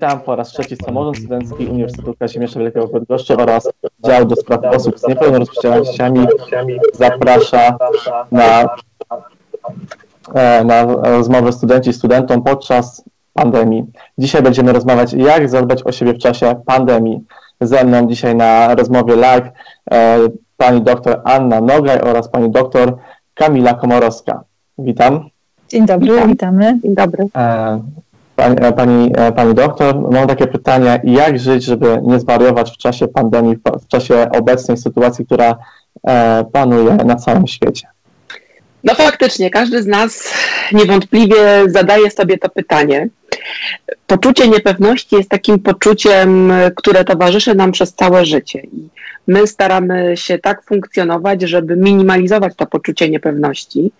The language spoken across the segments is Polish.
Witam po raz trzeci Samorząd Studencki Uniwersytetu Kazimierza Wielkiego Bydgoszczy oraz Dział do Spraw Osób z Niepełnosprawnościami zaprasza na, e, na rozmowę studenci studentom podczas pandemii. Dzisiaj będziemy rozmawiać, jak zadbać o siebie w czasie pandemii. Ze mną dzisiaj na rozmowie live e, pani doktor Anna Nogaj oraz pani doktor Kamila Komorowska. Witam. Dzień dobry, Witam. witamy. Dzień dobry. Pani, e, pani, e, pani doktor, mam takie pytanie, jak żyć, żeby nie zwariować w czasie pandemii, w czasie obecnej sytuacji, która e, panuje na całym świecie? No faktycznie, każdy z nas niewątpliwie zadaje sobie to pytanie. Poczucie niepewności jest takim poczuciem, które towarzyszy nam przez całe życie. I my staramy się tak funkcjonować, żeby minimalizować to poczucie niepewności,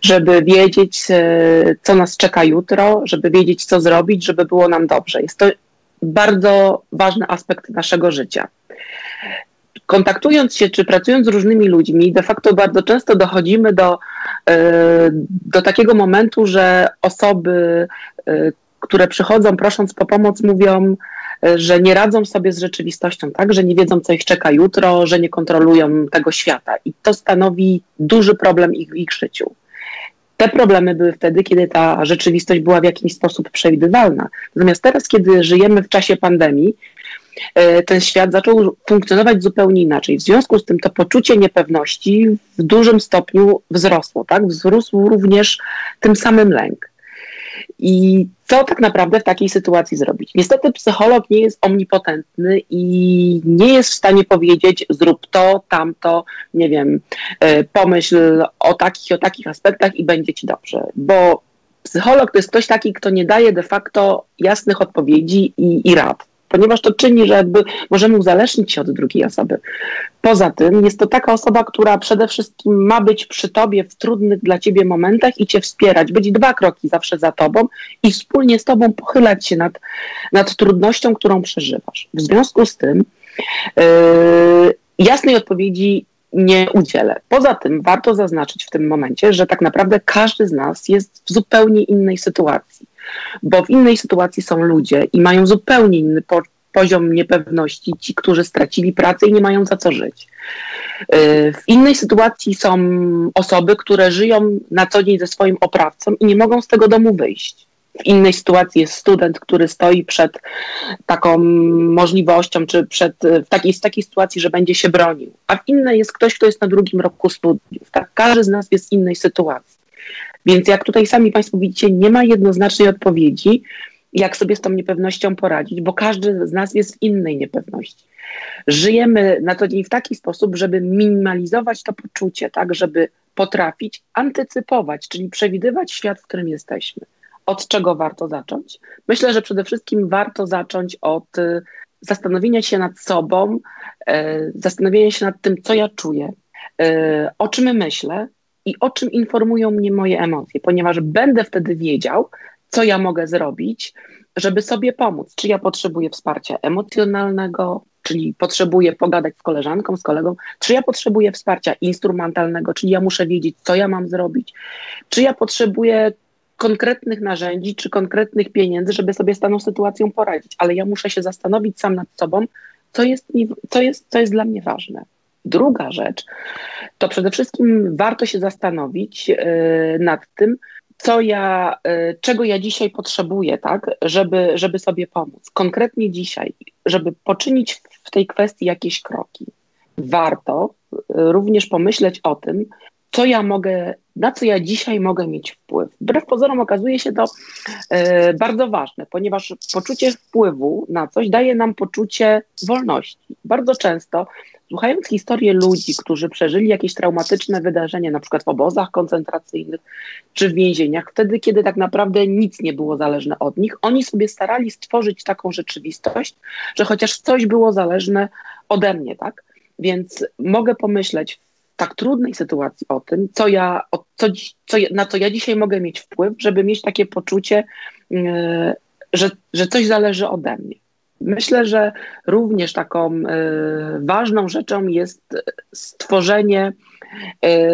żeby wiedzieć, e, co nas czeka jutro, żeby wiedzieć, co zrobić, żeby było nam dobrze. Jest to bardzo ważny aspekt naszego życia. Kontaktując się czy pracując z różnymi ludźmi, de facto bardzo często dochodzimy do, e, do takiego momentu, że osoby, e, które przychodzą prosząc po pomoc, mówią, że nie radzą sobie z rzeczywistością, tak, że nie wiedzą, co ich czeka jutro, że nie kontrolują tego świata. I to stanowi duży problem ich, ich życiu. Te problemy były wtedy, kiedy ta rzeczywistość była w jakiś sposób przewidywalna. Natomiast teraz, kiedy żyjemy w czasie pandemii, e, ten świat zaczął funkcjonować zupełnie inaczej. W związku z tym to poczucie niepewności w dużym stopniu wzrosło, tak? Wzrósł również tym samym lęk. I co tak naprawdę w takiej sytuacji zrobić? Niestety psycholog nie jest omnipotentny i nie jest w stanie powiedzieć zrób to, tamto, nie wiem, e, pomyśl o takich, o takich aspektach i będzie ci dobrze, bo psycholog to jest ktoś taki, kto nie daje de facto jasnych odpowiedzi i, i rad ponieważ to czyni, że jakby możemy uzależnić się od drugiej osoby. Poza tym jest to taka osoba, która przede wszystkim ma być przy tobie w trudnych dla ciebie momentach i cię wspierać, być dwa kroki zawsze za tobą i wspólnie z tobą pochylać się nad, nad trudnością, którą przeżywasz. W związku z tym yy, jasnej odpowiedzi nie udzielę. Poza tym warto zaznaczyć w tym momencie, że tak naprawdę każdy z nas jest w zupełnie innej sytuacji bo w innej sytuacji są ludzie i mają zupełnie inny po poziom niepewności, ci, którzy stracili pracę i nie mają za co żyć. Y, w innej sytuacji są osoby, które żyją na co dzień ze swoim oprawcą i nie mogą z tego domu wyjść. W innej sytuacji jest student, który stoi przed taką możliwością, czy przed, w, takiej, w takiej sytuacji, że będzie się bronił. A w innej jest ktoś, kto jest na drugim roku studiów. Tak? Każdy z nas jest w innej sytuacji. Więc jak tutaj sami Państwo widzicie, nie ma jednoznacznej odpowiedzi, jak sobie z tą niepewnością poradzić, bo każdy z nas jest w innej niepewności. Żyjemy na co dzień w taki sposób, żeby minimalizować to poczucie, tak, żeby potrafić antycypować, czyli przewidywać świat, w którym jesteśmy. Od czego warto zacząć? Myślę, że przede wszystkim warto zacząć od y, zastanowienia się nad sobą, y, zastanowienia się nad tym, co ja czuję, y, o czym myślę, i o czym informują mnie moje emocje, ponieważ będę wtedy wiedział, co ja mogę zrobić, żeby sobie pomóc. Czy ja potrzebuję wsparcia emocjonalnego, czyli potrzebuję pogadać z koleżanką, z kolegą, czy ja potrzebuję wsparcia instrumentalnego, czyli ja muszę wiedzieć, co ja mam zrobić, czy ja potrzebuję konkretnych narzędzi, czy konkretnych pieniędzy, żeby sobie z daną sytuacją poradzić, ale ja muszę się zastanowić sam nad sobą, co jest, mi, co jest, co jest dla mnie ważne. Druga rzecz, to przede wszystkim warto się zastanowić e, nad tym, co ja, e, czego ja dzisiaj potrzebuję, tak, żeby, żeby sobie pomóc. Konkretnie dzisiaj, żeby poczynić w tej kwestii jakieś kroki. Warto e, również pomyśleć o tym, co ja mogę, na co ja dzisiaj mogę mieć wpływ. Wbrew pozorom okazuje się to e, bardzo ważne, ponieważ poczucie wpływu na coś daje nam poczucie wolności. Bardzo często słuchając historii ludzi, którzy przeżyli jakieś traumatyczne wydarzenie, na przykład w obozach koncentracyjnych czy w więzieniach, wtedy, kiedy tak naprawdę nic nie było zależne od nich, oni sobie starali stworzyć taką rzeczywistość, że chociaż coś było zależne ode mnie, tak? Więc mogę pomyśleć tak trudnej sytuacji o tym, co ja, co, co, na co ja dzisiaj mogę mieć wpływ, żeby mieć takie poczucie, yy, że, że coś zależy ode mnie. Myślę, że również taką y, ważną rzeczą jest stworzenie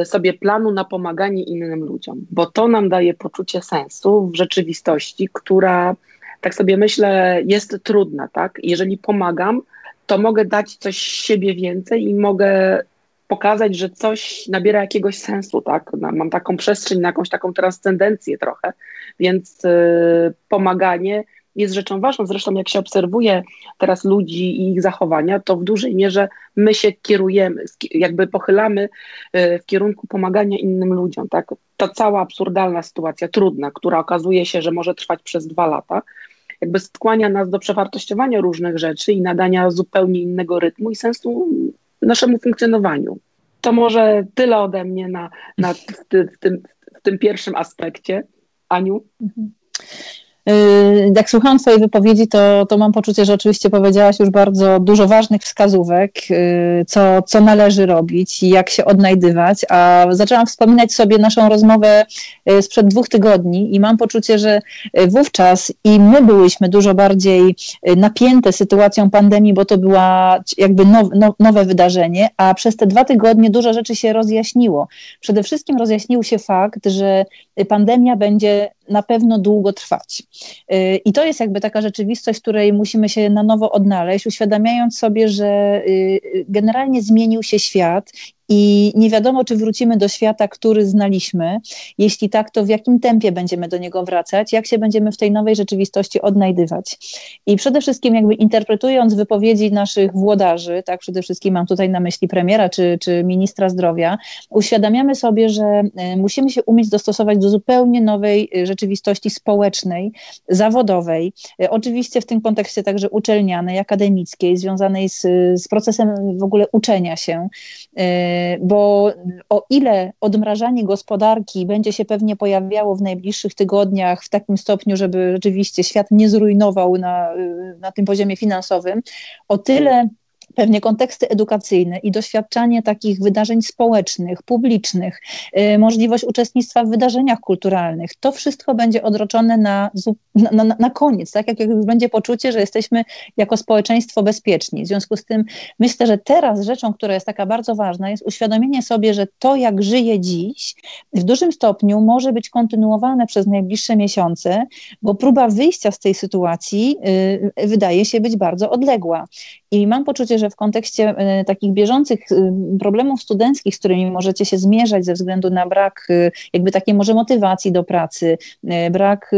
y, sobie planu na pomaganie innym ludziom, bo to nam daje poczucie sensu w rzeczywistości, która tak sobie myślę, jest trudna, tak? Jeżeli pomagam, to mogę dać coś siebie więcej i mogę pokazać, że coś nabiera jakiegoś sensu, tak? Mam taką przestrzeń na jakąś taką transcendencję trochę, więc y, pomaganie jest rzeczą ważną. Zresztą jak się obserwuje teraz ludzi i ich zachowania, to w dużej mierze my się kierujemy, jakby pochylamy y, w kierunku pomagania innym ludziom, tak? Ta cała absurdalna sytuacja, trudna, która okazuje się, że może trwać przez dwa lata, jakby skłania nas do przewartościowania różnych rzeczy i nadania zupełnie innego rytmu i sensu naszemu funkcjonowaniu. To może tyle ode mnie na, na, w, ty, w, tym, w tym pierwszym aspekcie. Aniu? Mhm. Yy, jak słuchałam Twojej wypowiedzi, to, to mam poczucie, że oczywiście powiedziałaś już bardzo dużo ważnych wskazówek, yy, co, co należy robić i jak się odnajdywać, a zaczęłam wspominać sobie naszą rozmowę yy, sprzed dwóch tygodni i mam poczucie, że wówczas i my byłyśmy dużo bardziej napięte sytuacją pandemii, bo to była jakby now, nowe wydarzenie, a przez te dwa tygodnie dużo rzeczy się rozjaśniło. Przede wszystkim rozjaśnił się fakt, że pandemia będzie na pewno długo trwać. Y, I to jest jakby taka rzeczywistość, której musimy się na nowo odnaleźć, uświadamiając sobie, że y, generalnie zmienił się świat i nie wiadomo, czy wrócimy do świata, który znaliśmy. Jeśli tak, to w jakim tempie będziemy do niego wracać, jak się będziemy w tej nowej rzeczywistości odnajdywać. I przede wszystkim, jakby interpretując wypowiedzi naszych włodarzy, tak przede wszystkim mam tutaj na myśli premiera czy, czy ministra zdrowia, uświadamiamy sobie, że e, musimy się umieć dostosować do zupełnie nowej e, rzeczywistości społecznej, zawodowej, e, oczywiście w tym kontekście także uczelnianej, akademickiej, związanej z, z procesem w ogóle uczenia się bo o ile odmrażanie gospodarki będzie się pewnie pojawiało w najbliższych tygodniach w takim stopniu, żeby rzeczywiście świat nie zrujnował na, na tym poziomie finansowym, o tyle pewnie konteksty edukacyjne i doświadczanie takich wydarzeń społecznych, publicznych, y, możliwość uczestnictwa w wydarzeniach kulturalnych, to wszystko będzie odroczone na, na, na, koniec, tak jak, jak będzie poczucie, że jesteśmy jako społeczeństwo bezpieczni. W związku z tym myślę, że teraz rzeczą, która jest taka bardzo ważna, jest uświadomienie sobie, że to, jak żyje dziś, w dużym stopniu może być kontynuowane przez najbliższe miesiące, bo próba wyjścia z tej sytuacji y, wydaje się być bardzo odległa. I mam poczucie, że w kontekście e, takich bieżących e, problemów studenckich, z którymi możecie się zmierzać ze względu na brak e, jakby takiej może motywacji do pracy, brak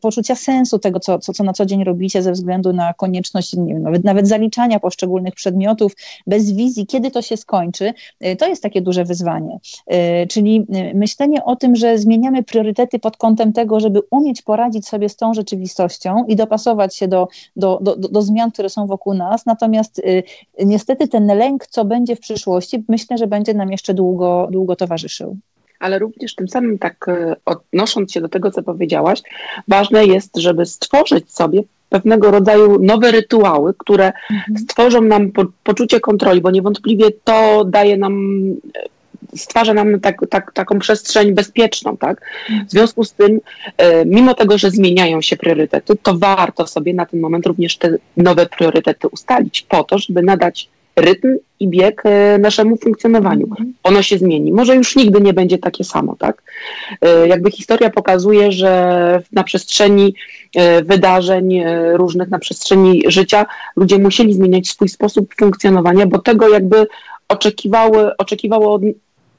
poczucia sensu tego, co, co, co na co dzień robicie ze względu na konieczność nie wiem, nawet, nawet zaliczania poszczególnych przedmiotów bez wizji, kiedy to się skończy, to jest takie duże wyzwanie. Czyli myślenie o tym, że zmieniamy priorytety pod kątem tego, żeby umieć poradzić sobie z tą rzeczywistością i dopasować się do, do, do, do zmian, które są wokół nas, natomiast niestety ten lęk, co będzie w przyszłości, myślę, że będzie nam jeszcze długo, długo towarzyszył ale również tym samym tak e, odnosząc się do tego, co powiedziałaś, ważne jest, żeby stworzyć sobie pewnego rodzaju nowe rytuały, które mhm. stworzą nam po, poczucie kontroli, bo niewątpliwie to daje nam stwarza nam tak, tak, taką przestrzeń bezpieczną, tak? W związku z tym, e, mimo tego, że zmieniają się priorytety, to warto sobie na ten moment również te nowe priorytety ustalić po to, żeby nadać rytm i bieg e, naszemu funkcjonowaniu. Ono się zmieni. Może już nigdy nie będzie takie samo, tak? E, jakby historia pokazuje, że na przestrzeni wydarzeń różnych, na przestrzeni życia ludzie musieli zmieniać swój sposób funkcjonowania, bo tego jakby oczekiwały, oczekiwało od,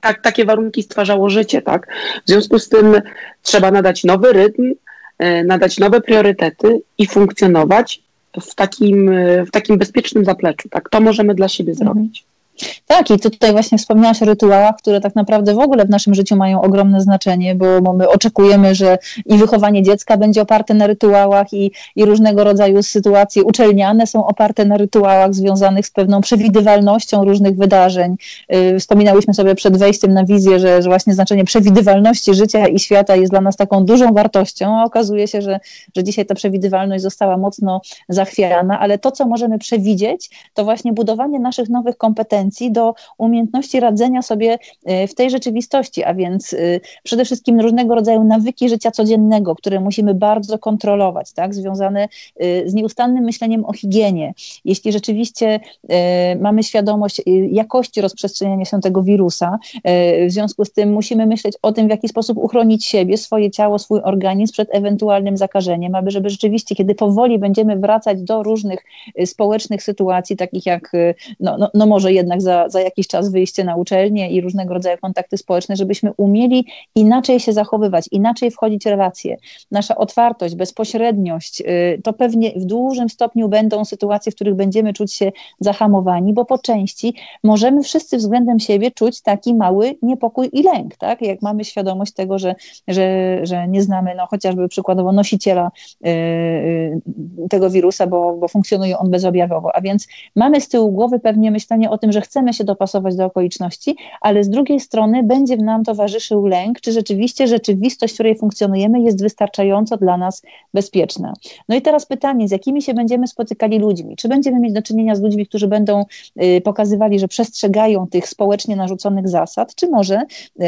tak, takie warunki stwarzało życie, tak? W związku z tym trzeba nadać nowy rytm, e, nadać nowe priorytety i funkcjonować w takim, e, w takim bezpiecznym zapleczu, tak? To możemy dla siebie mhm. Tak, i tutaj właśnie wspomniałaś o rytuałach, które tak naprawdę w ogóle w naszym życiu mają ogromne znaczenie, bo my oczekujemy, że i wychowanie dziecka będzie oparte na rytuałach, i, i różnego rodzaju sytuacje uczelniane są oparte na rytuałach związanych z pewną przewidywalnością różnych wydarzeń. Y, wspominałyśmy sobie przed wejściem na wizję, że, że właśnie znaczenie przewidywalności życia i świata jest dla nas taką dużą wartością, a okazuje się, że, że dzisiaj ta przewidywalność została mocno zachwiana, ale to, co możemy przewidzieć, to właśnie budowanie naszych nowych kompetencji, kompetencji do umiejętności radzenia sobie w tej rzeczywistości, a więc przede wszystkim różnego rodzaju nawyki życia codziennego, które musimy bardzo kontrolować, tak, związane z nieustannym myśleniem o higienie. Jeśli rzeczywiście mamy świadomość jakości rozprzestrzeniania się tego wirusa, w związku z tym musimy myśleć o tym, w jaki sposób uchronić siebie, swoje ciało, swój organizm przed ewentualnym zakażeniem, aby żeby rzeczywiście, kiedy powoli będziemy wracać do różnych społecznych sytuacji, takich jak, no, no, no może jednak za, za jakiś czas wyjście na uczelnię i różnego rodzaju kontakty społeczne, żebyśmy umieli inaczej się zachowywać, inaczej wchodzić w relacje. Nasza otwartość, bezpośredniość, y, to pewnie w dużym stopniu będą sytuacje, w których będziemy czuć się zahamowani, bo po części możemy wszyscy względem siebie czuć taki mały niepokój i lęk, tak? Jak mamy świadomość tego, że, że, że nie znamy no, chociażby przykładowo nosiciela y, y, tego wirusa, bo, bo funkcjonuje on bezobjawowo. A więc mamy z tyłu głowy pewnie myślenie o tym, że chcemy się dopasować do okoliczności, ale z drugiej strony będzie nam towarzyszył lęk, czy rzeczywiście rzeczywistość, w której funkcjonujemy, jest wystarczająco dla nas bezpieczna. No i teraz pytanie, z jakimi się będziemy spotykali ludźmi? Czy będziemy mieć do czynienia z ludźmi, którzy będą y, pokazywali, że przestrzegają tych społecznie narzuconych zasad, czy może,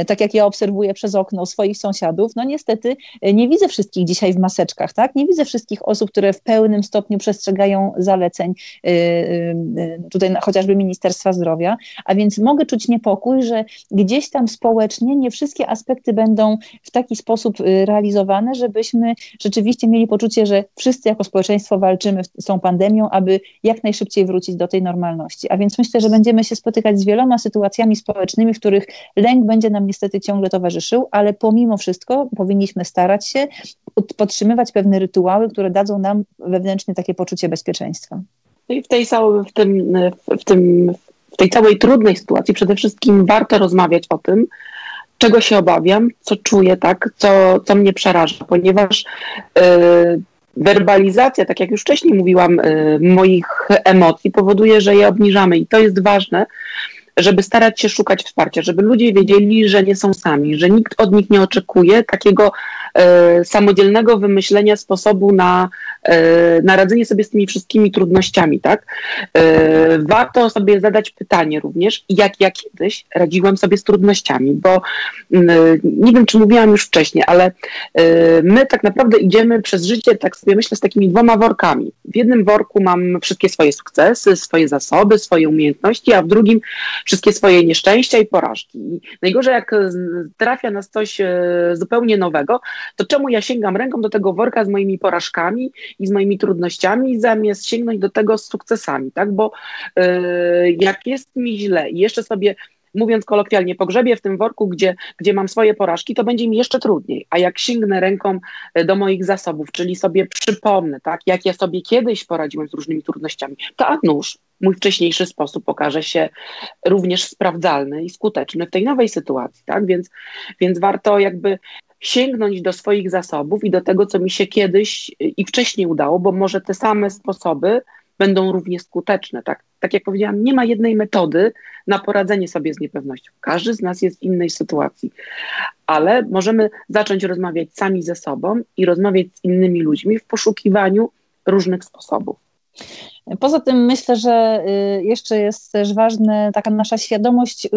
tak jak ja obserwuję przez okno swoich sąsiadów, no niestety nie widzę wszystkich dzisiaj w maseczkach, tak? Nie widzę wszystkich osób, które w pełnym stopniu przestrzegają zaleceń y, y, tutaj chociażby Ministerstwa Zdrowia, a więc mogę czuć niepokój, że gdzieś tam społecznie nie wszystkie aspekty będą w taki sposób y, realizowane, żebyśmy rzeczywiście mieli poczucie, że wszyscy jako społeczeństwo walczymy z tą pandemią, aby jak najszybciej wrócić do tej normalności. A więc myślę, że będziemy się spotykać z wieloma sytuacjami społecznymi, w których lęk będzie nam niestety ciągle towarzyszył, ale pomimo wszystko powinniśmy starać się podtrzymywać pewne rytuały, które dadzą nam wewnętrznie takie poczucie bezpieczeństwa. No i w tej, w tym, w tym tej całej trudnej sytuacji przede wszystkim warto rozmawiać o tym, czego się obawiam, co czuję, tak, co, co mnie przeraża, ponieważ yy, werbalizacja, tak jak już wcześniej mówiłam, yy, moich emocji powoduje, że je obniżamy i to jest ważne, żeby starać się szukać wsparcia, żeby ludzie wiedzieli, że nie są sami, że nikt od nich nie oczekuje takiego e, samodzielnego wymyślenia sposobu na, na radzenie sobie z tymi wszystkimi trudnościami, tak? E, warto sobie zadać pytanie również, jak ja kiedyś radziłam sobie z trudnościami, bo mm, nie wiem, czy mówiłam już wcześniej, ale e, my tak naprawdę idziemy przez życie, tak sobie myślę, z takimi dwoma workami. W jednym worku mam wszystkie swoje sukcesy, swoje zasoby, swoje umiejętności, a w drugim wszystkie swoje nieszczęścia i porażki. I najgorzej, jak trafia nas coś e, zupełnie nowego, to czemu ja sięgam ręką do tego worka z moimi porażkami i z moimi trudnościami, zamiast sięgnąć do tego z sukcesami, tak? Bo yy, jak jest mi źle i jeszcze sobie mówiąc kolokwialnie, pogrzebie w tym worku, gdzie, gdzie mam swoje porażki, to będzie mi jeszcze trudniej. A jak sięgnę ręką e, do moich zasobów, czyli sobie przypomnę, tak, jak ja sobie kiedyś poradziłem z różnymi trudnościami, to a nóż, mój wcześniejszy sposób okaże się również sprawdzalny i skuteczny w tej nowej sytuacji, tak? Więc, więc warto jakby sięgnąć do swoich zasobów i do tego, co mi się kiedyś i wcześniej udało, bo może te same sposoby będą równie skuteczne. Tak, tak jak powiedziałam, nie ma jednej metody na poradzenie sobie z niepewnością. Każdy z nas jest w innej sytuacji, ale możemy zacząć rozmawiać sami ze sobą i rozmawiać z innymi ludźmi w poszukiwaniu różnych sposobów. Poza tym myślę, że y, jeszcze jest też ważna taka nasza świadomość y,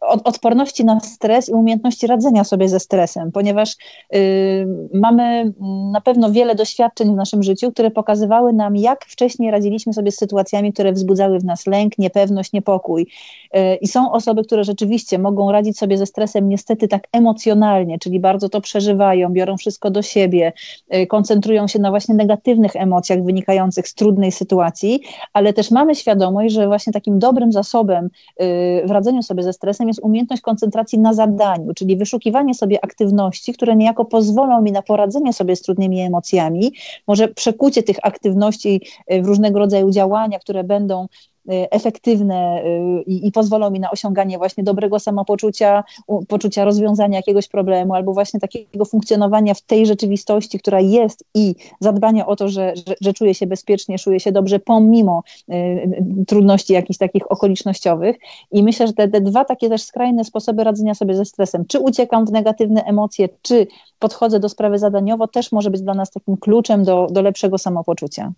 odporności na stres i umiejętności radzenia sobie ze stresem, ponieważ y, mamy na pewno wiele doświadczeń w naszym życiu, które pokazywały nam, jak wcześniej radziliśmy sobie z sytuacjami, które wzbudzały w nas lęk, niepewność, niepokój. I są osoby, które rzeczywiście mogą radzić sobie ze stresem niestety tak emocjonalnie, czyli bardzo to przeżywają, biorą wszystko do siebie, koncentrują się na właśnie negatywnych emocjach wynikających z trudnej sytuacji sytuacji, ale też mamy świadomość, że właśnie takim dobrym zasobem y, w radzeniu sobie ze stresem jest umiejętność koncentracji na zadaniu, czyli wyszukiwanie sobie aktywności, które niejako pozwolą mi na poradzenie sobie z trudnymi emocjami, może przekucie tych aktywności y, w różnego rodzaju działania, które będą efektywne y, i, i, pozwolą mi na osiąganie właśnie dobrego samopoczucia, poczucia rozwiązania jakiegoś problemu, albo właśnie takiego funkcjonowania w tej rzeczywistości, która jest i zadbania o to, że, że, że czuję się bezpiecznie, czuję się dobrze pomimo y, trudności jakichś takich okolicznościowych. I myślę, że te, te dwa takie też skrajne sposoby radzenia sobie ze stresem, czy uciekam w negatywne emocje, czy podchodzę do sprawy zadaniowo, też może być dla nas takim kluczem do, do lepszego samopoczucia.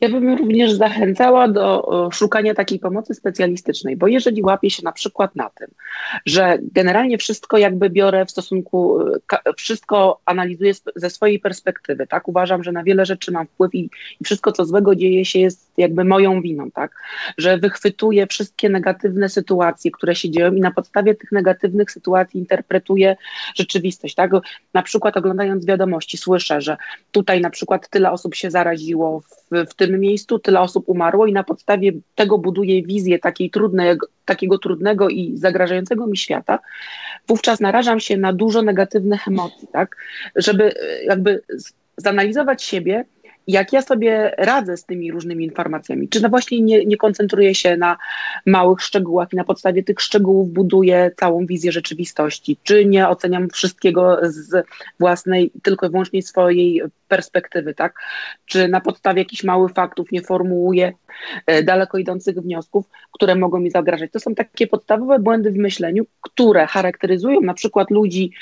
Ja bym również zachęcała do szukania takiej pomocy specjalistycznej, bo jeżeli łapię się na przykład na tym, że generalnie wszystko jakby biorę w stosunku, wszystko analizuję ze swojej perspektywy, tak? Uważam, że na wiele rzeczy mam wpływ i, i wszystko, co złego dzieje się, jest jakby moją winą, tak? Że wychwytuję wszystkie negatywne sytuacje, które się dzieją i na podstawie tych negatywnych sytuacji interpretuję rzeczywistość, tak? Na przykład oglądając wiadomości słyszę, że tutaj na przykład tyle osób się zaraziło w w tym miejscu, tyle osób umarło i na podstawie tego buduję wizję takiej trudnej, takiego trudnego i zagrażającego mi świata, wówczas narażam się na dużo negatywnych emocji, tak? Żeby jakby zanalizować siebie, jak ja sobie radzę z tymi różnymi informacjami. Czy no właśnie nie, nie koncentruję się na małych szczegółach i na podstawie tych szczegółów buduję całą wizję rzeczywistości, czy nie oceniam wszystkiego z własnej, tylko i wyłącznie swojej perspektywy, tak? Czy na podstawie jakichś małych faktów nie formułuję e, daleko idących wniosków, które mogą mi zagrażać. To są takie podstawowe błędy w myśleniu, które charakteryzują na przykład ludzi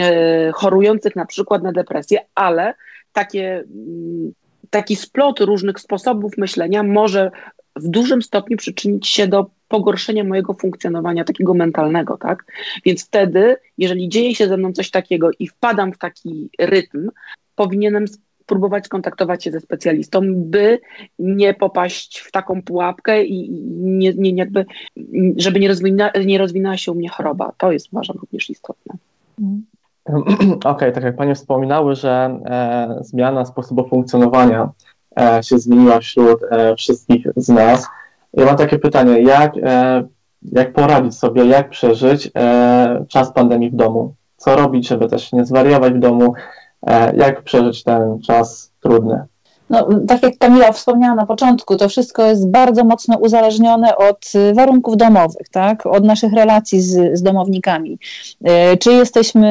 e, chorujących na przykład na depresję, ale takie mm, taki splot różnych sposobów myślenia może w dużym stopniu przyczynić się do pogorszenia mojego funkcjonowania takiego mentalnego, tak? Więc wtedy, jeżeli dzieje się ze mną coś takiego i wpadam w taki rytm, powinienem spróbować skontaktować się ze specjalistą, by nie popaść w taką pułapkę i nie, nie jakby, żeby nie, rozwina, nie rozwinęła się u mnie choroba. To jest uważam również istotne. Okej, okay, tak jak Panie wspominały, że e, zmiana sposobu funkcjonowania e, się zmieniła wśród e, wszystkich z nas. Ja mam takie pytanie, jak, e, jak poradzić sobie, jak przeżyć e, czas pandemii w domu? Co robić, żeby też nie zwariować w domu? E, jak przeżyć ten czas trudny? No, tak jak Kamila wspomniała na początku, to wszystko jest bardzo mocno uzależnione od y, warunków domowych, tak? od naszych relacji z, z domownikami. Y, czy jesteśmy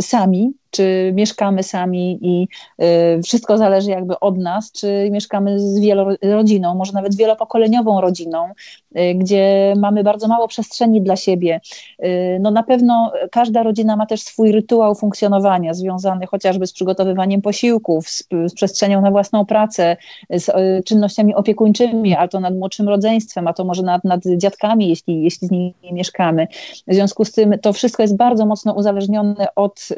sami, czy mieszkamy sami i y, wszystko zależy jakby od nas, czy mieszkamy z wielorodziną, może nawet wielopokoleniową rodziną, y, gdzie mamy bardzo mało przestrzeni dla siebie. Y, no na pewno każda rodzina ma też swój rytuał funkcjonowania, związany chociażby z przygotowywaniem posiłków, z, z przestrzenią na własną pracę, z czynnościami opiekuńczymi, a to nad młodszym rodzeństwem, a to może nad, nad dziadkami, jeśli, jeśli z nimi mieszkamy. W związku z tym to wszystko jest bardzo mocno uzależnione od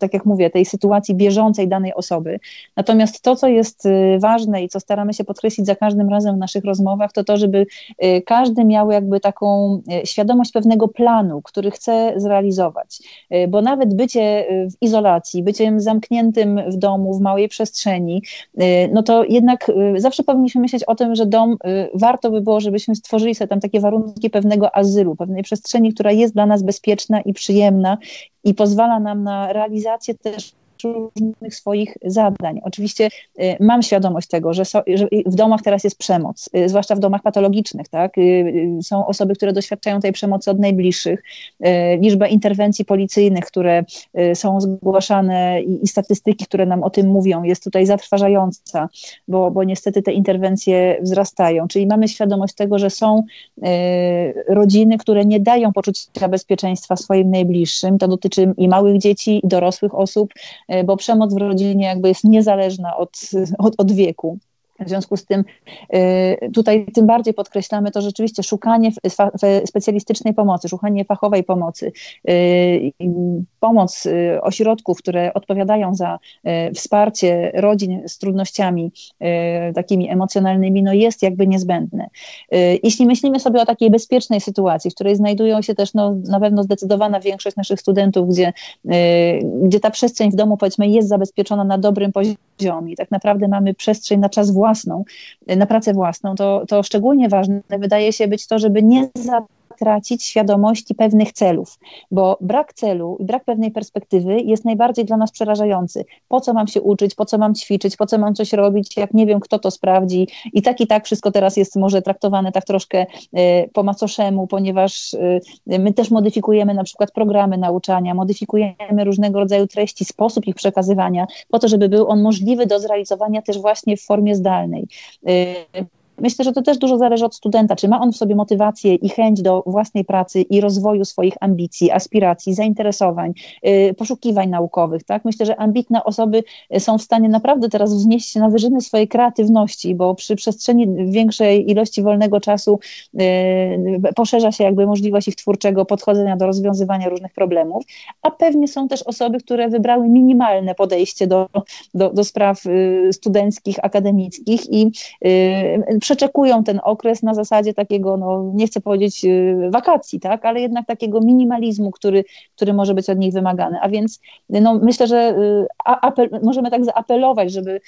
tak jak mówię, tej sytuacji bieżącej danej osoby. Natomiast to, co jest y, ważne i co staramy się podkreślić za każdym razem w naszych rozmowach, to to, żeby y, każdy miał jakby taką y, świadomość pewnego planu, który chce zrealizować. Bo nawet bycie w izolacji, byciem zamkniętym w domu, w małej przestrzeni, no to jednak zawsze powinniśmy myśleć o tym, że dom warto by było, żebyśmy stworzyli sobie tam takie warunki pewnego azylu, pewnej przestrzeni, która jest dla nas bezpieczna i przyjemna i pozwala nam na realizację też różnych swoich zadań. Oczywiście y, mam świadomość tego, że, so, że, w domach teraz jest przemoc, y, zwłaszcza w domach patologicznych, tak? Y, są osoby, które doświadczają tej przemocy od najbliższych. Liczba interwencji policyjnych, które są zgłaszane i, i statystyki, które nam o tym mówią, jest tutaj zatrważająca, bo, bo niestety te interwencje wzrastają. Czyli mamy świadomość tego, że są rodziny, które nie dają poczucia bezpieczeństwa swoim najbliższym. To dotyczy i małych dzieci, i dorosłych osób, bo przemoc w rodzinie jakby jest niezależna od, od, od wieku. W związku z tym y, tutaj tym bardziej podkreślamy to rzeczywiście szukanie specjalistycznej pomocy, szukanie fachowej pomocy, y, pomoc y, ośrodków, które odpowiadają za wsparcie rodzin z trudnościami takimi emocjonalnymi, no jest jakby niezbędne. Jeśli myślimy sobie o takiej bezpiecznej sytuacji, w której znajdują się też no, na pewno zdecydowana większość naszych studentów, gdzie, gdzie ta przestrzeń w domu powiedzmy jest zabezpieczona na dobrym poziomie, tak naprawdę mamy przestrzeń na czas własny, własną, na pracę własną, to, to szczególnie ważne wydaje się być to, żeby nie zatracić świadomości pewnych celów, bo brak celu i brak pewnej perspektywy jest najbardziej dla nas przerażający. Po co mam się uczyć, po co mam ćwiczyć, po co mam coś robić, jak nie wiem, kto to sprawdzi. I tak i tak wszystko teraz jest może traktowane tak troszkę e, po macoszemu, ponieważ e, my też modyfikujemy na przykład programy nauczania, modyfikujemy różnego rodzaju treści, sposób ich przekazywania, po to, żeby był on możliwy do zrealizowania też właśnie w formie zdalnej. Myślę, że to też dużo zależy od studenta, czy ma on w sobie motywację i chęć do własnej pracy i rozwoju swoich ambicji, aspiracji, zainteresowań, y, poszukiwań naukowych, tak? Myślę, że ambitne osoby są w stanie naprawdę teraz wznieść się na wyżyny swojej kreatywności, bo przy przestrzeni większej ilości wolnego czasu y, poszerza się jakby możliwość ich twórczego podchodzenia do rozwiązywania różnych problemów, a pewnie są też osoby, które wybrały minimalne podejście do, do, do spraw y, studenckich, akademickich i przeczekują ten okres na zasadzie takiego, no nie chcę powiedzieć y, wakacji, tak, ale jednak takiego minimalizmu, który, który może być od nich wymagany. A więc no, myślę, że y, apel, możemy tak zaapelować, żeby y,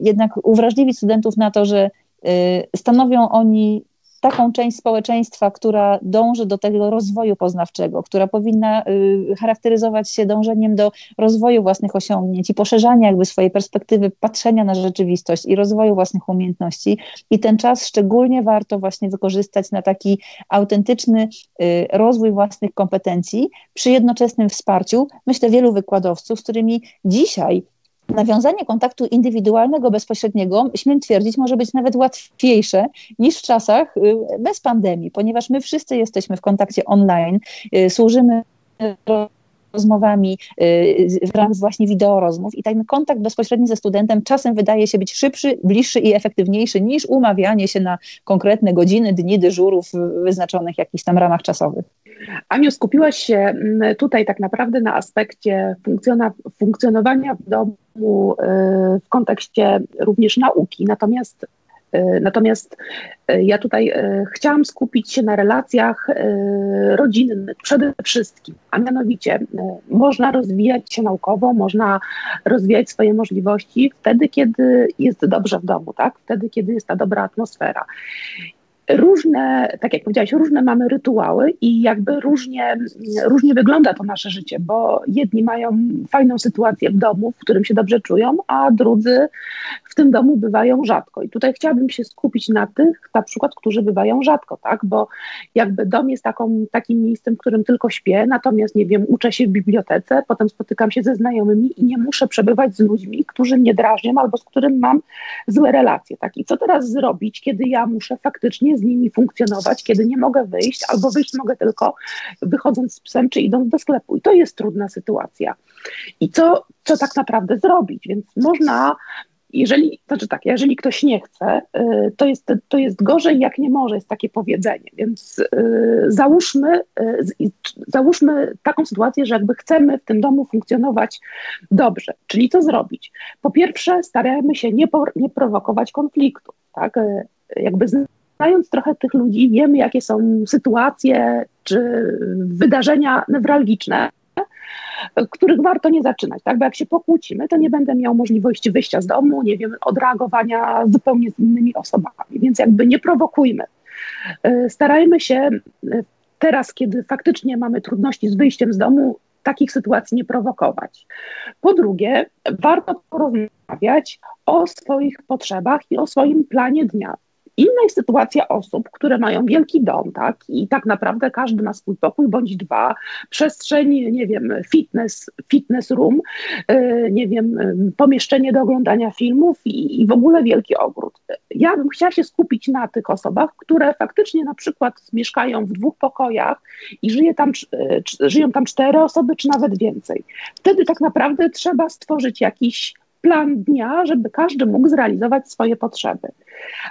jednak uwrażliwić studentów na to, że stanowią oni taką część społeczeństwa, która dąży do tego rozwoju poznawczego, która powinna y, charakteryzować się dążeniem do rozwoju własnych osiągnięć i poszerzania jakby swojej perspektywy patrzenia na rzeczywistość i rozwoju własnych umiejętności. I ten czas szczególnie warto właśnie wykorzystać na taki autentyczny y, rozwój własnych kompetencji przy jednoczesnym wsparciu, myślę, wielu wykładowców, z którymi dzisiaj nawiązanie kontaktu indywidualnego, bezpośredniego, śmiem twierdzić, może być nawet łatwiejsze niż w czasach y, bez pandemii, ponieważ my wszyscy jesteśmy w kontakcie online, y, służymy rozmowami y, w ramach właśnie wideorozmów i ten kontakt bezpośredni ze studentem czasem wydaje się być szybszy, bliższy i efektywniejszy niż umawianie się na konkretne godziny, dni dyżurów wyznaczonych w jakichś tam ramach czasowych. Aniu, skupiłaś się mm, tutaj tak naprawdę na aspekcie funkcjonowania w domu y, w kontekście również nauki, natomiast Natomiast y, ja tutaj chciałam skupić się na relacjach rodzinnych przede wszystkim, a mianowicie można rozwijać się naukowo, można rozwijać swoje możliwości wtedy, kiedy jest dobrze w domu, tak? Wtedy, kiedy jest ta dobra atmosfera różne, tak jak powiedziałaś, różne mamy rytuały i jakby różnie, różnie wygląda to nasze życie, bo jedni mają fajną sytuację w domu, w którym się dobrze czują, a drudzy w tym domu bywają rzadko. I tutaj chciałabym się skupić na tych, na przykład, którzy bywają rzadko, tak? Bo jakby dom jest taką, takim miejscem, w którym tylko śpię, natomiast nie wiem, uczę się w bibliotece, potem spotykam się ze znajomymi i nie muszę przebywać z ludźmi, którzy mnie drażnią albo z którym mam złe relacje, tak? I co teraz zrobić, kiedy ja muszę faktycznie z nimi funkcjonować, kiedy nie mogę wyjść, albo wyjść mogę tylko wychodząc z psem, czy idąc do sklepu. I to jest trudna sytuacja. I co, co tak naprawdę zrobić? Więc można jeżeli, znaczy tak, jeżeli ktoś nie chce, y, to jest, to jest gorzej jak nie może, jest takie powiedzenie. Więc y, załóżmy, y, załóżmy taką sytuację, że jakby chcemy w tym domu funkcjonować dobrze. Czyli co zrobić? Po pierwsze, starajmy się nie, nie prowokować konfliktów. Tak? Jakby znając trochę tych ludzi, wiemy, jakie są sytuacje czy wydarzenia newralgiczne, których warto nie zaczynać, tak? Bo jak się pokłócimy, to nie będę miał możliwości wyjścia z domu, nie wiem, odreagowania zupełnie z innymi osobami, więc jakby nie prowokujmy. E, starajmy się e, teraz, kiedy faktycznie mamy trudności z wyjściem z domu, takich sytuacji nie prowokować. Po drugie, warto porozmawiać o swoich potrzebach i o swoim planie dnia. Inna jest sytuacja osób, które mają wielki dom, tak, i tak naprawdę każdy ma swój pokój bądź dwa, przestrzeń, nie wiem, fitness, fitness room, yy, nie wiem, yy, pomieszczenie do oglądania filmów i, i, w ogóle wielki ogród. Ja bym chciała się skupić na tych osobach, które faktycznie na przykład mieszkają w dwóch pokojach i żyje tam, yy, żyją tam cztery osoby, czy nawet więcej. Wtedy tak naprawdę trzeba stworzyć jakiś plan dnia, żeby każdy mógł zrealizować swoje potrzeby.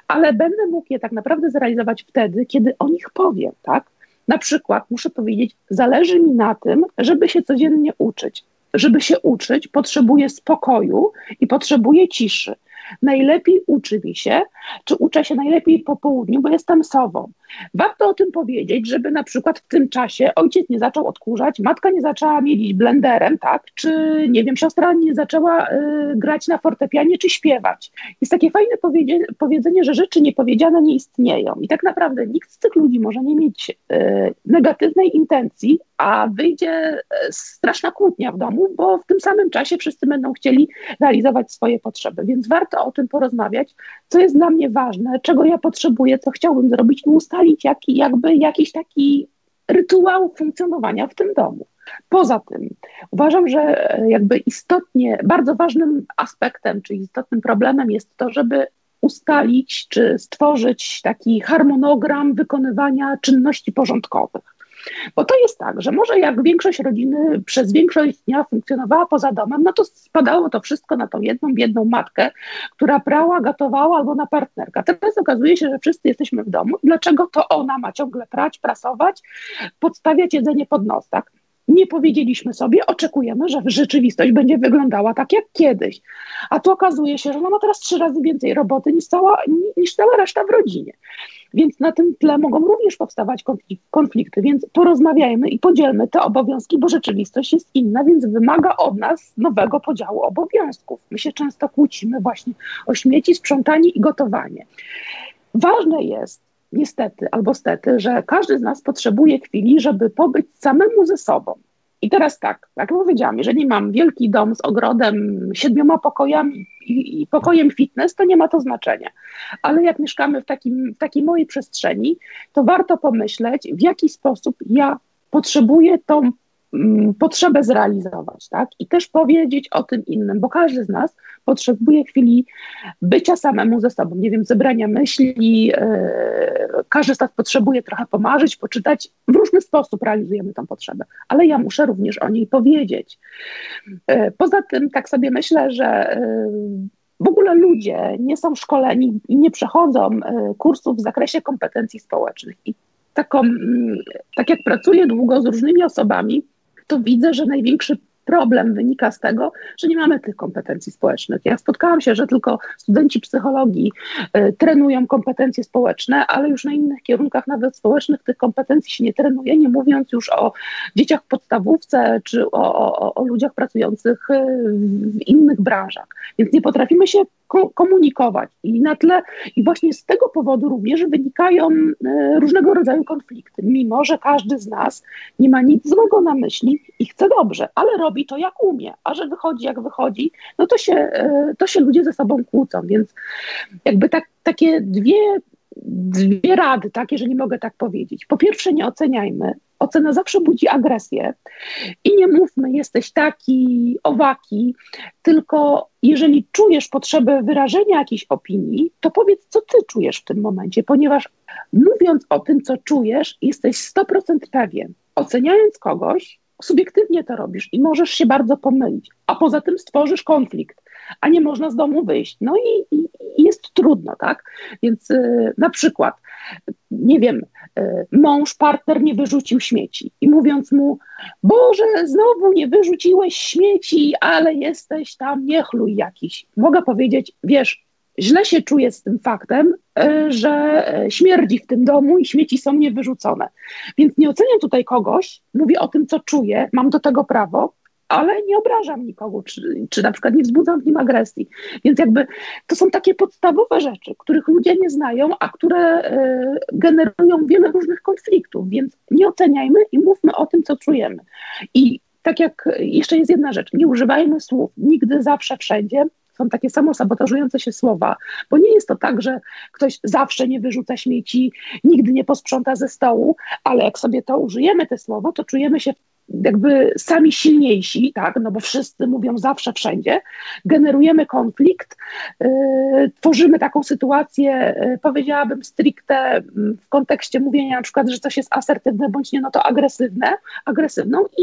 Ale będę mógł je tak naprawdę zrealizować wtedy, kiedy o nich powiem, tak? Na przykład muszę powiedzieć, zależy mi na tym, żeby się codziennie uczyć. Żeby się uczyć, potrzebuję spokoju i potrzebuję ciszy najlepiej uczy mi się, czy uczę się najlepiej po południu, bo jestem sową. Warto o tym powiedzieć, żeby na przykład w tym czasie ojciec nie zaczął odkurzać, matka nie zaczęła mielić blenderem, tak, czy nie wiem, siostra nie zaczęła y, grać na fortepianie, czy śpiewać. Jest takie fajne powiedzenie, powiedzenie, że rzeczy niepowiedziane nie istnieją. I tak naprawdę nikt z tych ludzi może nie mieć y, negatywnej intencji, a wyjdzie y, straszna kłótnia w domu, bo w tym samym czasie wszyscy będą chcieli realizować swoje potrzeby. Więc warto o tym porozmawiać, co jest dla mnie ważne, czego ja potrzebuję, co chciałbym zrobić i ustalić jaki, jakby jakiś taki rytuał funkcjonowania w tym domu. Poza tym uważam, że jakby istotnie, bardzo ważnym aspektem, czy istotnym problemem jest to, żeby ustalić czy stworzyć taki harmonogram wykonywania czynności porządkowych. Bo to jest tak, że może jak większość rodziny przez większość dnia funkcjonowała poza domem, no to spadało to wszystko na tą jedną biedną matkę, która prała, gotowała albo na partnerka. Teraz okazuje się, że wszyscy jesteśmy w domu. Dlaczego to ona ma ciągle prać, prasować, podstawiać jedzenie pod nos, tak? nie powiedzieliśmy sobie, oczekujemy, że rzeczywistość będzie wyglądała tak jak kiedyś. A tu okazuje się, że ona ma teraz trzy razy więcej roboty niż cała, niż cała reszta w rodzinie. Więc na tym tle mogą również powstawać konflikty, więc porozmawiajmy i podzielmy te obowiązki, bo rzeczywistość jest inna, więc wymaga od nas nowego podziału obowiązków. My się często kłócimy właśnie o śmieci, sprzątanie i gotowanie. Ważne jest, niestety albo stety, że każdy z nas potrzebuje chwili, żeby pobyć samemu ze sobą. I teraz tak, jak powiedziałam, jeżeli mam wielki dom z ogrodem, siedmioma pokojami i, i, pokojem fitness, to nie ma to znaczenia. Ale jak mieszkamy w, takim, w takiej mojej przestrzeni, to warto pomyśleć, w jaki sposób ja potrzebuję tą potrzebę zrealizować, tak? I też powiedzieć o tym innym, bo każdy z nas potrzebuje chwili bycia samemu ze sobą, nie wiem, zebrania myśli, yy, każdy z nas potrzebuje trochę pomarzyć, poczytać, w różny sposób realizujemy tą potrzebę, ale ja muszę również o niej powiedzieć. Yy, poza tym tak sobie myślę, że yy, w ogóle ludzie nie są szkoleni i nie przechodzą kursów w zakresie kompetencji społecznych. I taką, mm, tak jak pracuję długo z różnymi osobami, to widzę, że największy problem wynika z tego, że nie mamy tych kompetencji społecznych. Ja spotkałam się, że tylko studenci psychologii y, trenują kompetencje społeczne, ale już na innych kierunkach, nawet społecznych, tych kompetencji się nie trenuje, nie mówiąc już o dzieciach w podstawówce czy o, o, o ludziach pracujących y, w innych branżach. Więc nie potrafimy się komunikować i na tle, i właśnie z tego powodu również wynikają e, różnego rodzaju konflikty, mimo że każdy z nas nie ma nic złego na myśli i chce dobrze, ale robi to jak umie, a że wychodzi jak wychodzi, no to się, e, to się ludzie ze sobą kłócą, więc jakby tak, takie dwie dwie rady, tak, jeżeli mogę tak powiedzieć. Po pierwsze, nie oceniajmy. Ocena zawsze budzi agresję i nie mówmy, jesteś taki, owaki, tylko jeżeli czujesz potrzebę wyrażenia jakiejś opinii, to powiedz, co ty czujesz w tym momencie, ponieważ mówiąc o tym, co czujesz, jesteś 100% pewien. Oceniając kogoś, subiektywnie to robisz i możesz się bardzo pomylić, a poza tym stworzysz konflikt a nie można z domu wyjść. No i, i, jest trudno, tak? Więc y, na przykład, nie wiem, mąż, partner nie wyrzucił śmieci i mówiąc mu, Boże, znowu nie wyrzuciłeś śmieci, ale jesteś tam niechluj jakiś. Mogę powiedzieć, wiesz, źle się czuję z tym faktem, y, że śmierdzi w tym domu i śmieci są niewyrzucone. Więc nie oceniam tutaj kogoś, mówię o tym, co czuję, mam do tego prawo, ale nie obrażam nikogo, czy, czy na przykład nie wzbudzam w nim agresji. Więc jakby to są takie podstawowe rzeczy, których ludzie nie znają, a które y, generują wiele różnych konfliktów, więc nie oceniajmy i mówmy o tym, co czujemy. I tak jak jeszcze jest jedna rzecz, nie używajmy słów nigdy, zawsze, wszędzie, są takie samo sabotażujące się słowa, bo nie jest to tak, że ktoś zawsze nie wyrzuca śmieci, nigdy nie posprząta ze stołu, ale jak sobie to użyjemy, te słowo, to czujemy się jakby sami silniejsi, tak, no bo wszyscy mówią zawsze, wszędzie, generujemy konflikt, yy, tworzymy taką sytuację, yy, powiedziałabym stricte mm, w kontekście mówienia na przykład, że coś jest asertywne bądź nie, no to agresywne, agresywną i,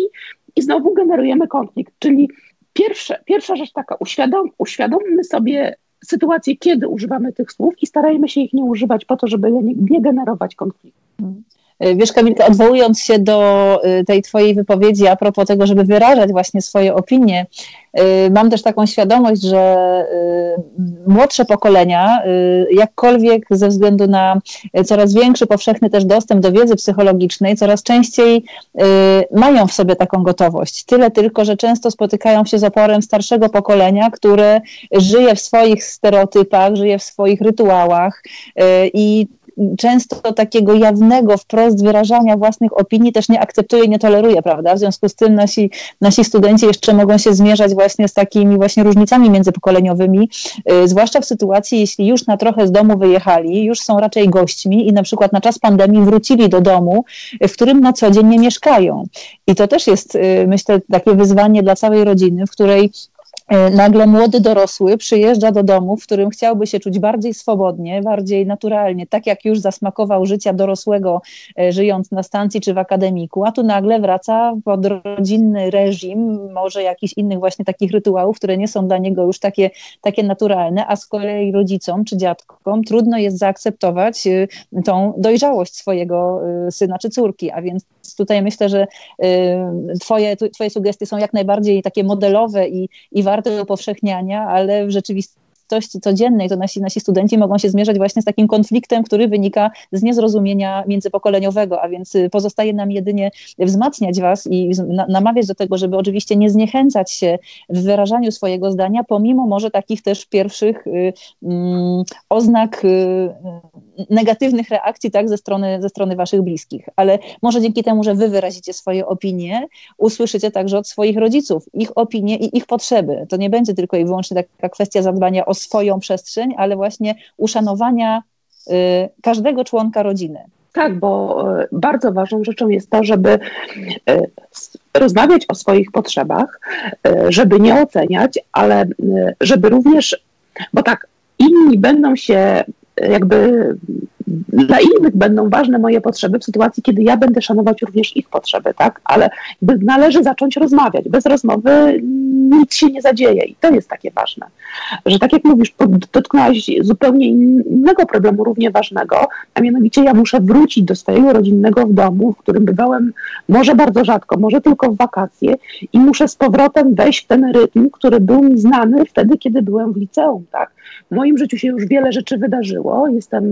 i znowu generujemy konflikt, czyli pierwsze, pierwsza rzecz taka, uświadom, uświadommy sobie sytuację, kiedy używamy tych słów i starajmy się ich nie używać po to, żeby nie, nie generować konfliktu. Y, wiesz, Kamilka, odwołując się do y, tej Twojej wypowiedzi a propos tego, żeby wyrażać właśnie swoje opinie, y, mam też taką świadomość, że młodsze pokolenia, jakkolwiek ze względu na coraz większy, powszechny też dostęp do wiedzy psychologicznej, coraz częściej mają w sobie taką gotowość. Tyle tylko, że często spotykają się z oporem starszego pokolenia, które żyje w swoich stereotypach, żyje w swoich rytuałach i często takiego jawnego, wprost wyrażania własnych opinii też nie akceptuje nie toleruje, prawda? W związku z tym nasi, nasi studenci jeszcze mogą się zmierzać właśnie z takimi właśnie różnicami międzypokoleniowymi, yy, zwłaszcza w sytuacji, jeśli już na trochę z domu wyjechali, już są raczej gośćmi i na przykład na czas pandemii wrócili do domu, w którym na co dzień nie mieszkają. I to też jest, yy, myślę, takie wyzwanie dla całej rodziny, w której nagle młody dorosły przyjeżdża do domu, w którym chciałby się czuć bardziej swobodnie, bardziej naturalnie, tak jak już zasmakował życia dorosłego, e, żyjąc na stacji czy w akademiku, a tu nagle wraca pod rodzinny reżim, może jakichś innych właśnie takich rytuałów, które nie są dla niego już takie, takie naturalne, a z kolei rodzicom czy dziadkom trudno jest zaakceptować e, tą dojrzałość swojego syna czy córki, a więc tutaj myślę, że twoje, twoje sugestie są jak najbardziej takie modelowe i, i warte upowszechniania, ale w rzeczywistości rzeczywistości codziennej, to nasi, nasi studenci mogą się zmierzać właśnie z takim konfliktem, który wynika z niezrozumienia międzypokoleniowego, a więc y, pozostaje nam jedynie wzmacniać Was i namawiać do tego, żeby oczywiście nie zniechęcać się w wyrażaniu swojego zdania, pomimo może takich też pierwszych y, mm, oznak y, negatywnych reakcji tak, ze, strony, ze strony Waszych bliskich. Ale może dzięki temu, że Wy wyrazicie swoje opinie, usłyszycie także od swoich rodziców ich opinie i ich potrzeby. To nie będzie tylko i wyłącznie taka kwestia zadbania o swoją przestrzeń, ale właśnie uszanowania y, każdego członka rodziny. Tak, bo y, bardzo ważną rzeczą jest to, żeby y, rozmawiać o swoich potrzebach, żeby nie oceniać, ale żeby również, bo tak, inni będą się jakby dla innych będą ważne moje potrzeby w sytuacji, kiedy ja będę szanować również ich potrzeby, tak? Ale należy zacząć rozmawiać. Bez rozmowy nic się nie zadzieje i to jest takie ważne. Że tak jak mówisz, dotknęłaś zupełnie innego problemu, równie ważnego, a mianowicie ja muszę wrócić do swojego rodzinnego w domu, w którym bywałem może bardzo rzadko, może tylko w wakacje i muszę z powrotem wejść w ten rytm, który był mi znany wtedy, kiedy byłem w liceum, tak? W moim życiu się już wiele rzeczy wydarzyło, jestem,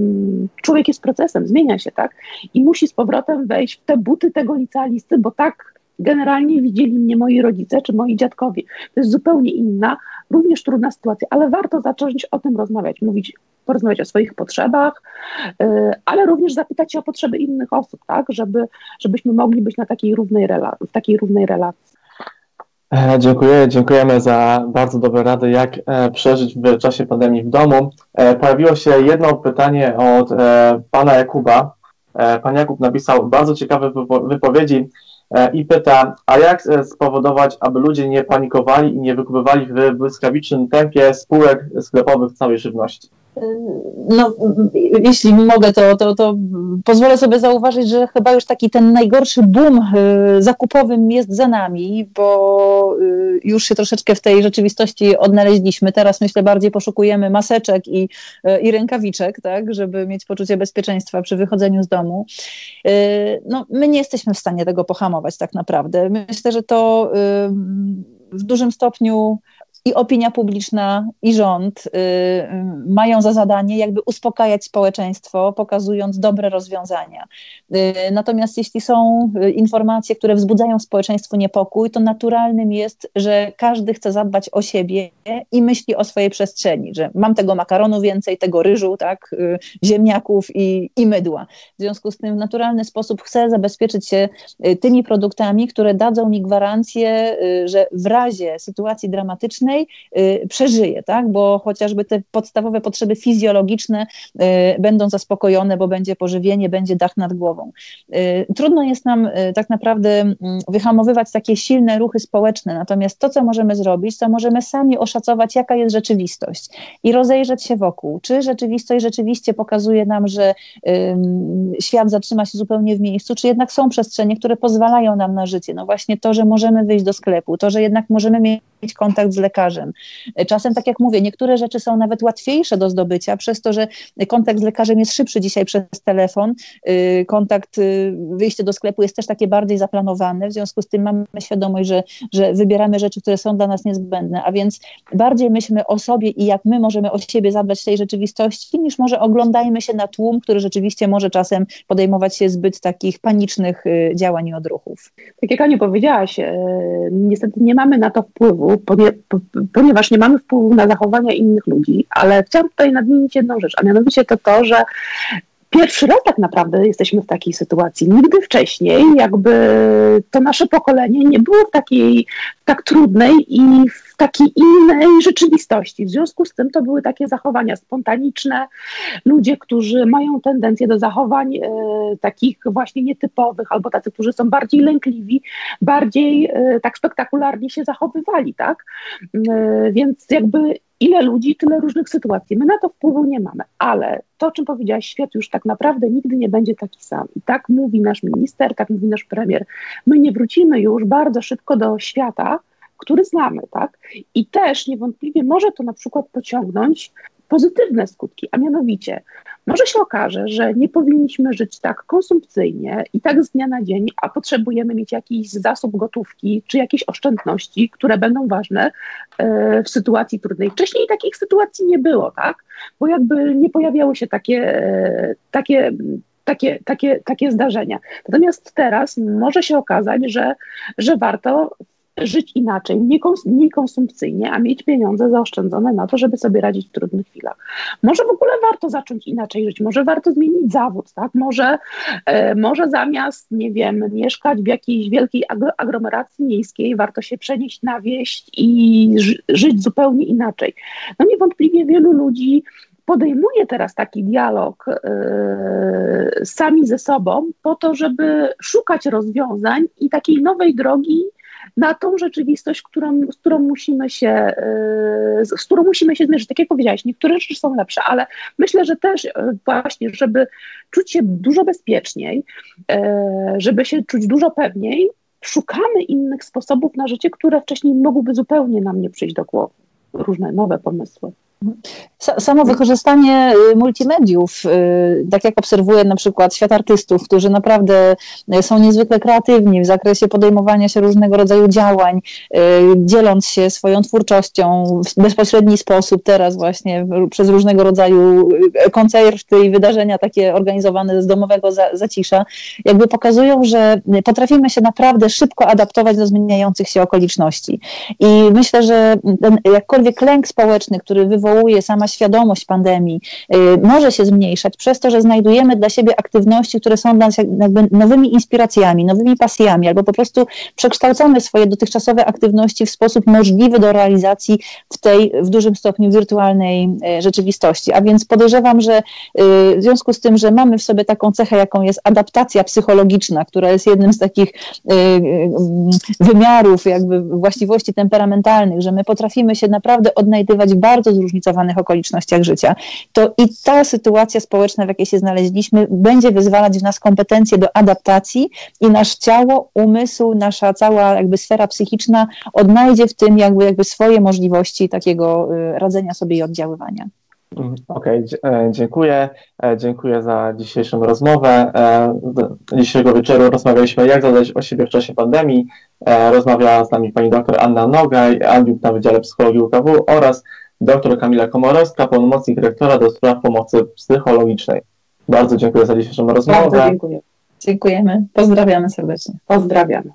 człowiek jest procesem, zmienia się, tak? I musi z powrotem wejść w te buty tego licealisty, bo tak generalnie widzieli mnie moi rodzice czy moi dziadkowie. To jest zupełnie inna, również trudna sytuacja, ale warto zacząć o tym rozmawiać, mówić, porozmawiać o swoich potrzebach, yy, ale również zapytać się o potrzeby innych osób, tak, żeby, żebyśmy mogli być na takiej równej w takiej równej relacji. E, dziękuję, dziękujemy za bardzo dobre rady, jak e, przeżyć w czasie pandemii w domu. E, pojawiło się jedno pytanie od pana Jakuba. Pan Jakub napisał bardzo ciekawe wypowiedzi i pyta, a jak spowodować, aby ludzie nie panikowali i nie wykupywali w błyskawicznym tempie spółek sklepowych całej żywności? No, jeśli mogę, to, to, to pozwolę sobie zauważyć, że chyba już taki ten najgorszy boom y, zakupowy jest za nami, bo y, już się troszeczkę w tej rzeczywistości odnaleźliśmy. Teraz myślę bardziej poszukujemy maseczek i, y, i rękawiczek, tak, żeby mieć poczucie bezpieczeństwa przy wychodzeniu z domu. No, my nie jesteśmy w stanie tego pohamować tak naprawdę. Myślę, że to w dużym stopniu i opinia publiczna, i rząd y, mają za zadanie jakby uspokajać społeczeństwo, pokazując dobre rozwiązania. Y, natomiast jeśli są y, informacje, które wzbudzają w społeczeństwu niepokój, to naturalnym jest, że każdy chce zadbać o siebie i myśli o swojej przestrzeni, że mam tego makaronu więcej, tego ryżu, tak, ziemniaków i, i mydła. W związku z tym w naturalny sposób chcę zabezpieczyć się tymi produktami, które dadzą mi gwarancję, że w razie sytuacji dramatycznej Y, przeżyje, tak? bo chociażby te podstawowe potrzeby fizjologiczne y, będą zaspokojone, bo będzie pożywienie, będzie dach nad głową. Y, trudno jest nam tak naprawdę mm, wyhamowywać takie silne ruchy społeczne, natomiast to, co możemy zrobić, to możemy sami oszacować, jaka jest rzeczywistość i rozejrzeć się wokół. Czy rzeczywistość rzeczywiście pokazuje nam, że świat zatrzyma się zupełnie w miejscu, czy jednak są przestrzenie, które pozwalają nam na życie. No właśnie to, że możemy wyjść do sklepu, to, że jednak możemy mieć kontakt z lekarzem, lekarzem. Czasem, tak jak mówię, niektóre rzeczy są nawet łatwiejsze do zdobycia, przez to, że kontakt z lekarzem jest szybszy dzisiaj przez telefon. Y, kontakt, y, wyjście do sklepu jest też takie bardziej zaplanowane, w związku z tym mamy świadomość, że, że wybieramy rzeczy, które są dla nas niezbędne, a więc bardziej myślmy o sobie i jak my możemy o siebie zadbać w tej rzeczywistości, niż może oglądajmy się na tłum, który rzeczywiście może czasem podejmować się zbyt takich panicznych y, działań i odruchów. Tak jak Aniu powiedziałaś, niestety nie mamy na to wpływu, ponieważ nie mamy wpływu na zachowania innych ludzi, ale chciałam tutaj nadmienić jedną rzecz, a mianowicie to to, że pierwszy raz tak naprawdę jesteśmy w takiej sytuacji. Nigdy wcześniej jakby to nasze pokolenie nie było w takiej tak trudnej i w w takiej innej rzeczywistości. W związku z tym to były takie zachowania spontaniczne, ludzie, którzy mają tendencję do zachowań e, takich właśnie nietypowych, albo tacy, którzy są bardziej lękliwi, bardziej e, tak spektakularnie się zachowywali, tak? E, więc jakby ile ludzi, tyle różnych sytuacji. My na to wpływu nie mamy, ale to, o czym powiedziałaś, świat już tak naprawdę nigdy nie będzie taki sam. I tak mówi nasz minister, tak mówi nasz premier. My nie wrócimy już bardzo szybko do świata, który znamy, tak? I też niewątpliwie może to na przykład pociągnąć pozytywne skutki, a mianowicie może się okaże, że nie powinniśmy żyć tak konsumpcyjnie i tak z dnia na dzień, a potrzebujemy mieć jakiś zasób gotówki czy jakieś oszczędności, które będą ważne e, w sytuacji trudnej. Wcześniej takich sytuacji nie było, tak? Bo jakby nie pojawiały się takie, e, takie takie, takie, takie zdarzenia. Natomiast teraz może się okazać, że, że warto żyć inaczej, mniej, mniej konsumpcyjnie, a mieć pieniądze zaoszczędzone na to, żeby sobie radzić w trudnych chwilach. Może w ogóle warto zacząć inaczej żyć, może warto zmienić zawód, tak? Może, e, może zamiast, nie wiem, mieszkać w jakiejś wielkiej aglomeracji miejskiej, warto się przenieść na wieś i ży żyć zupełnie inaczej. No niewątpliwie wielu ludzi podejmuje teraz taki dialog y, sami ze sobą po to, żeby szukać rozwiązań i takiej nowej drogi na tą rzeczywistość, którą, z, którą musimy się, e, z którą musimy się zmierzyć. Tak jak powiedziałaś, niektóre rzeczy są lepsze, ale myślę, że też e, właśnie, żeby czuć się dużo bezpieczniej, e, żeby się czuć dużo pewniej, szukamy innych sposobów na życie, które wcześniej mogłyby zupełnie nam nie przyjść do głowy. Różne nowe pomysły. Samo wykorzystanie y, multimediów, y, tak jak obserwuję na przykład świat artystów, którzy naprawdę y, są niezwykle kreatywni w zakresie podejmowania się różnego rodzaju działań, dzieląc się swoją twórczością w bezpośredni sposób, teraz właśnie przez różnego rodzaju koncerty i wydarzenia takie organizowane z domowego zacisza, jakby pokazują, że potrafimy się naprawdę szybko adaptować do zmieniających się okoliczności. I myślę, że ten jakkolwiek lęk społeczny, który wywołuje wywołuje sama świadomość pandemii, y, może się zmniejszać przez to, że znajdujemy dla siebie aktywności, które są dla nas nowymi inspiracjami, nowymi pasjami, albo po prostu przekształcamy swoje dotychczasowe aktywności w sposób możliwy do realizacji w tej w dużym stopniu wirtualnej y, rzeczywistości. A więc podejrzewam, że y, w związku z tym, że mamy w sobie taką cechę, jaką jest adaptacja psychologiczna, która jest jednym z takich wymiarów jakby właściwości temperamentalnych, że my potrafimy się naprawdę odnajdywać w bardzo zróżnicowanych zróżnicowanych okolicznościach życia, to i ta sytuacja społeczna, w jakiej się znaleźliśmy, będzie wyzwalać w nas kompetencje do adaptacji i nasze ciało, umysł, nasza cała jakby sfera psychiczna odnajdzie w tym jakby, jakby swoje możliwości takiego y, radzenia sobie i oddziaływania. Mhm, okej, okay, e, dziękuję. E, dziękuję za dzisiejszą rozmowę. E, dzisiejszego wieczoru rozmawialiśmy, jak zadać o siebie w czasie pandemii. Rozmawiała z nami pani dr Anna Nogaj, adjunkt na Wydziale Psychologii UKW oraz dr Kamila Komorowska, pełnomocnik dyrektora do spraw pomocy psychologicznej. Bardzo dziękuję za dzisiejszą rozmowę. Bardzo dziękuję. Dziękujemy. Pozdrawiamy serdecznie. Pozdrawiamy.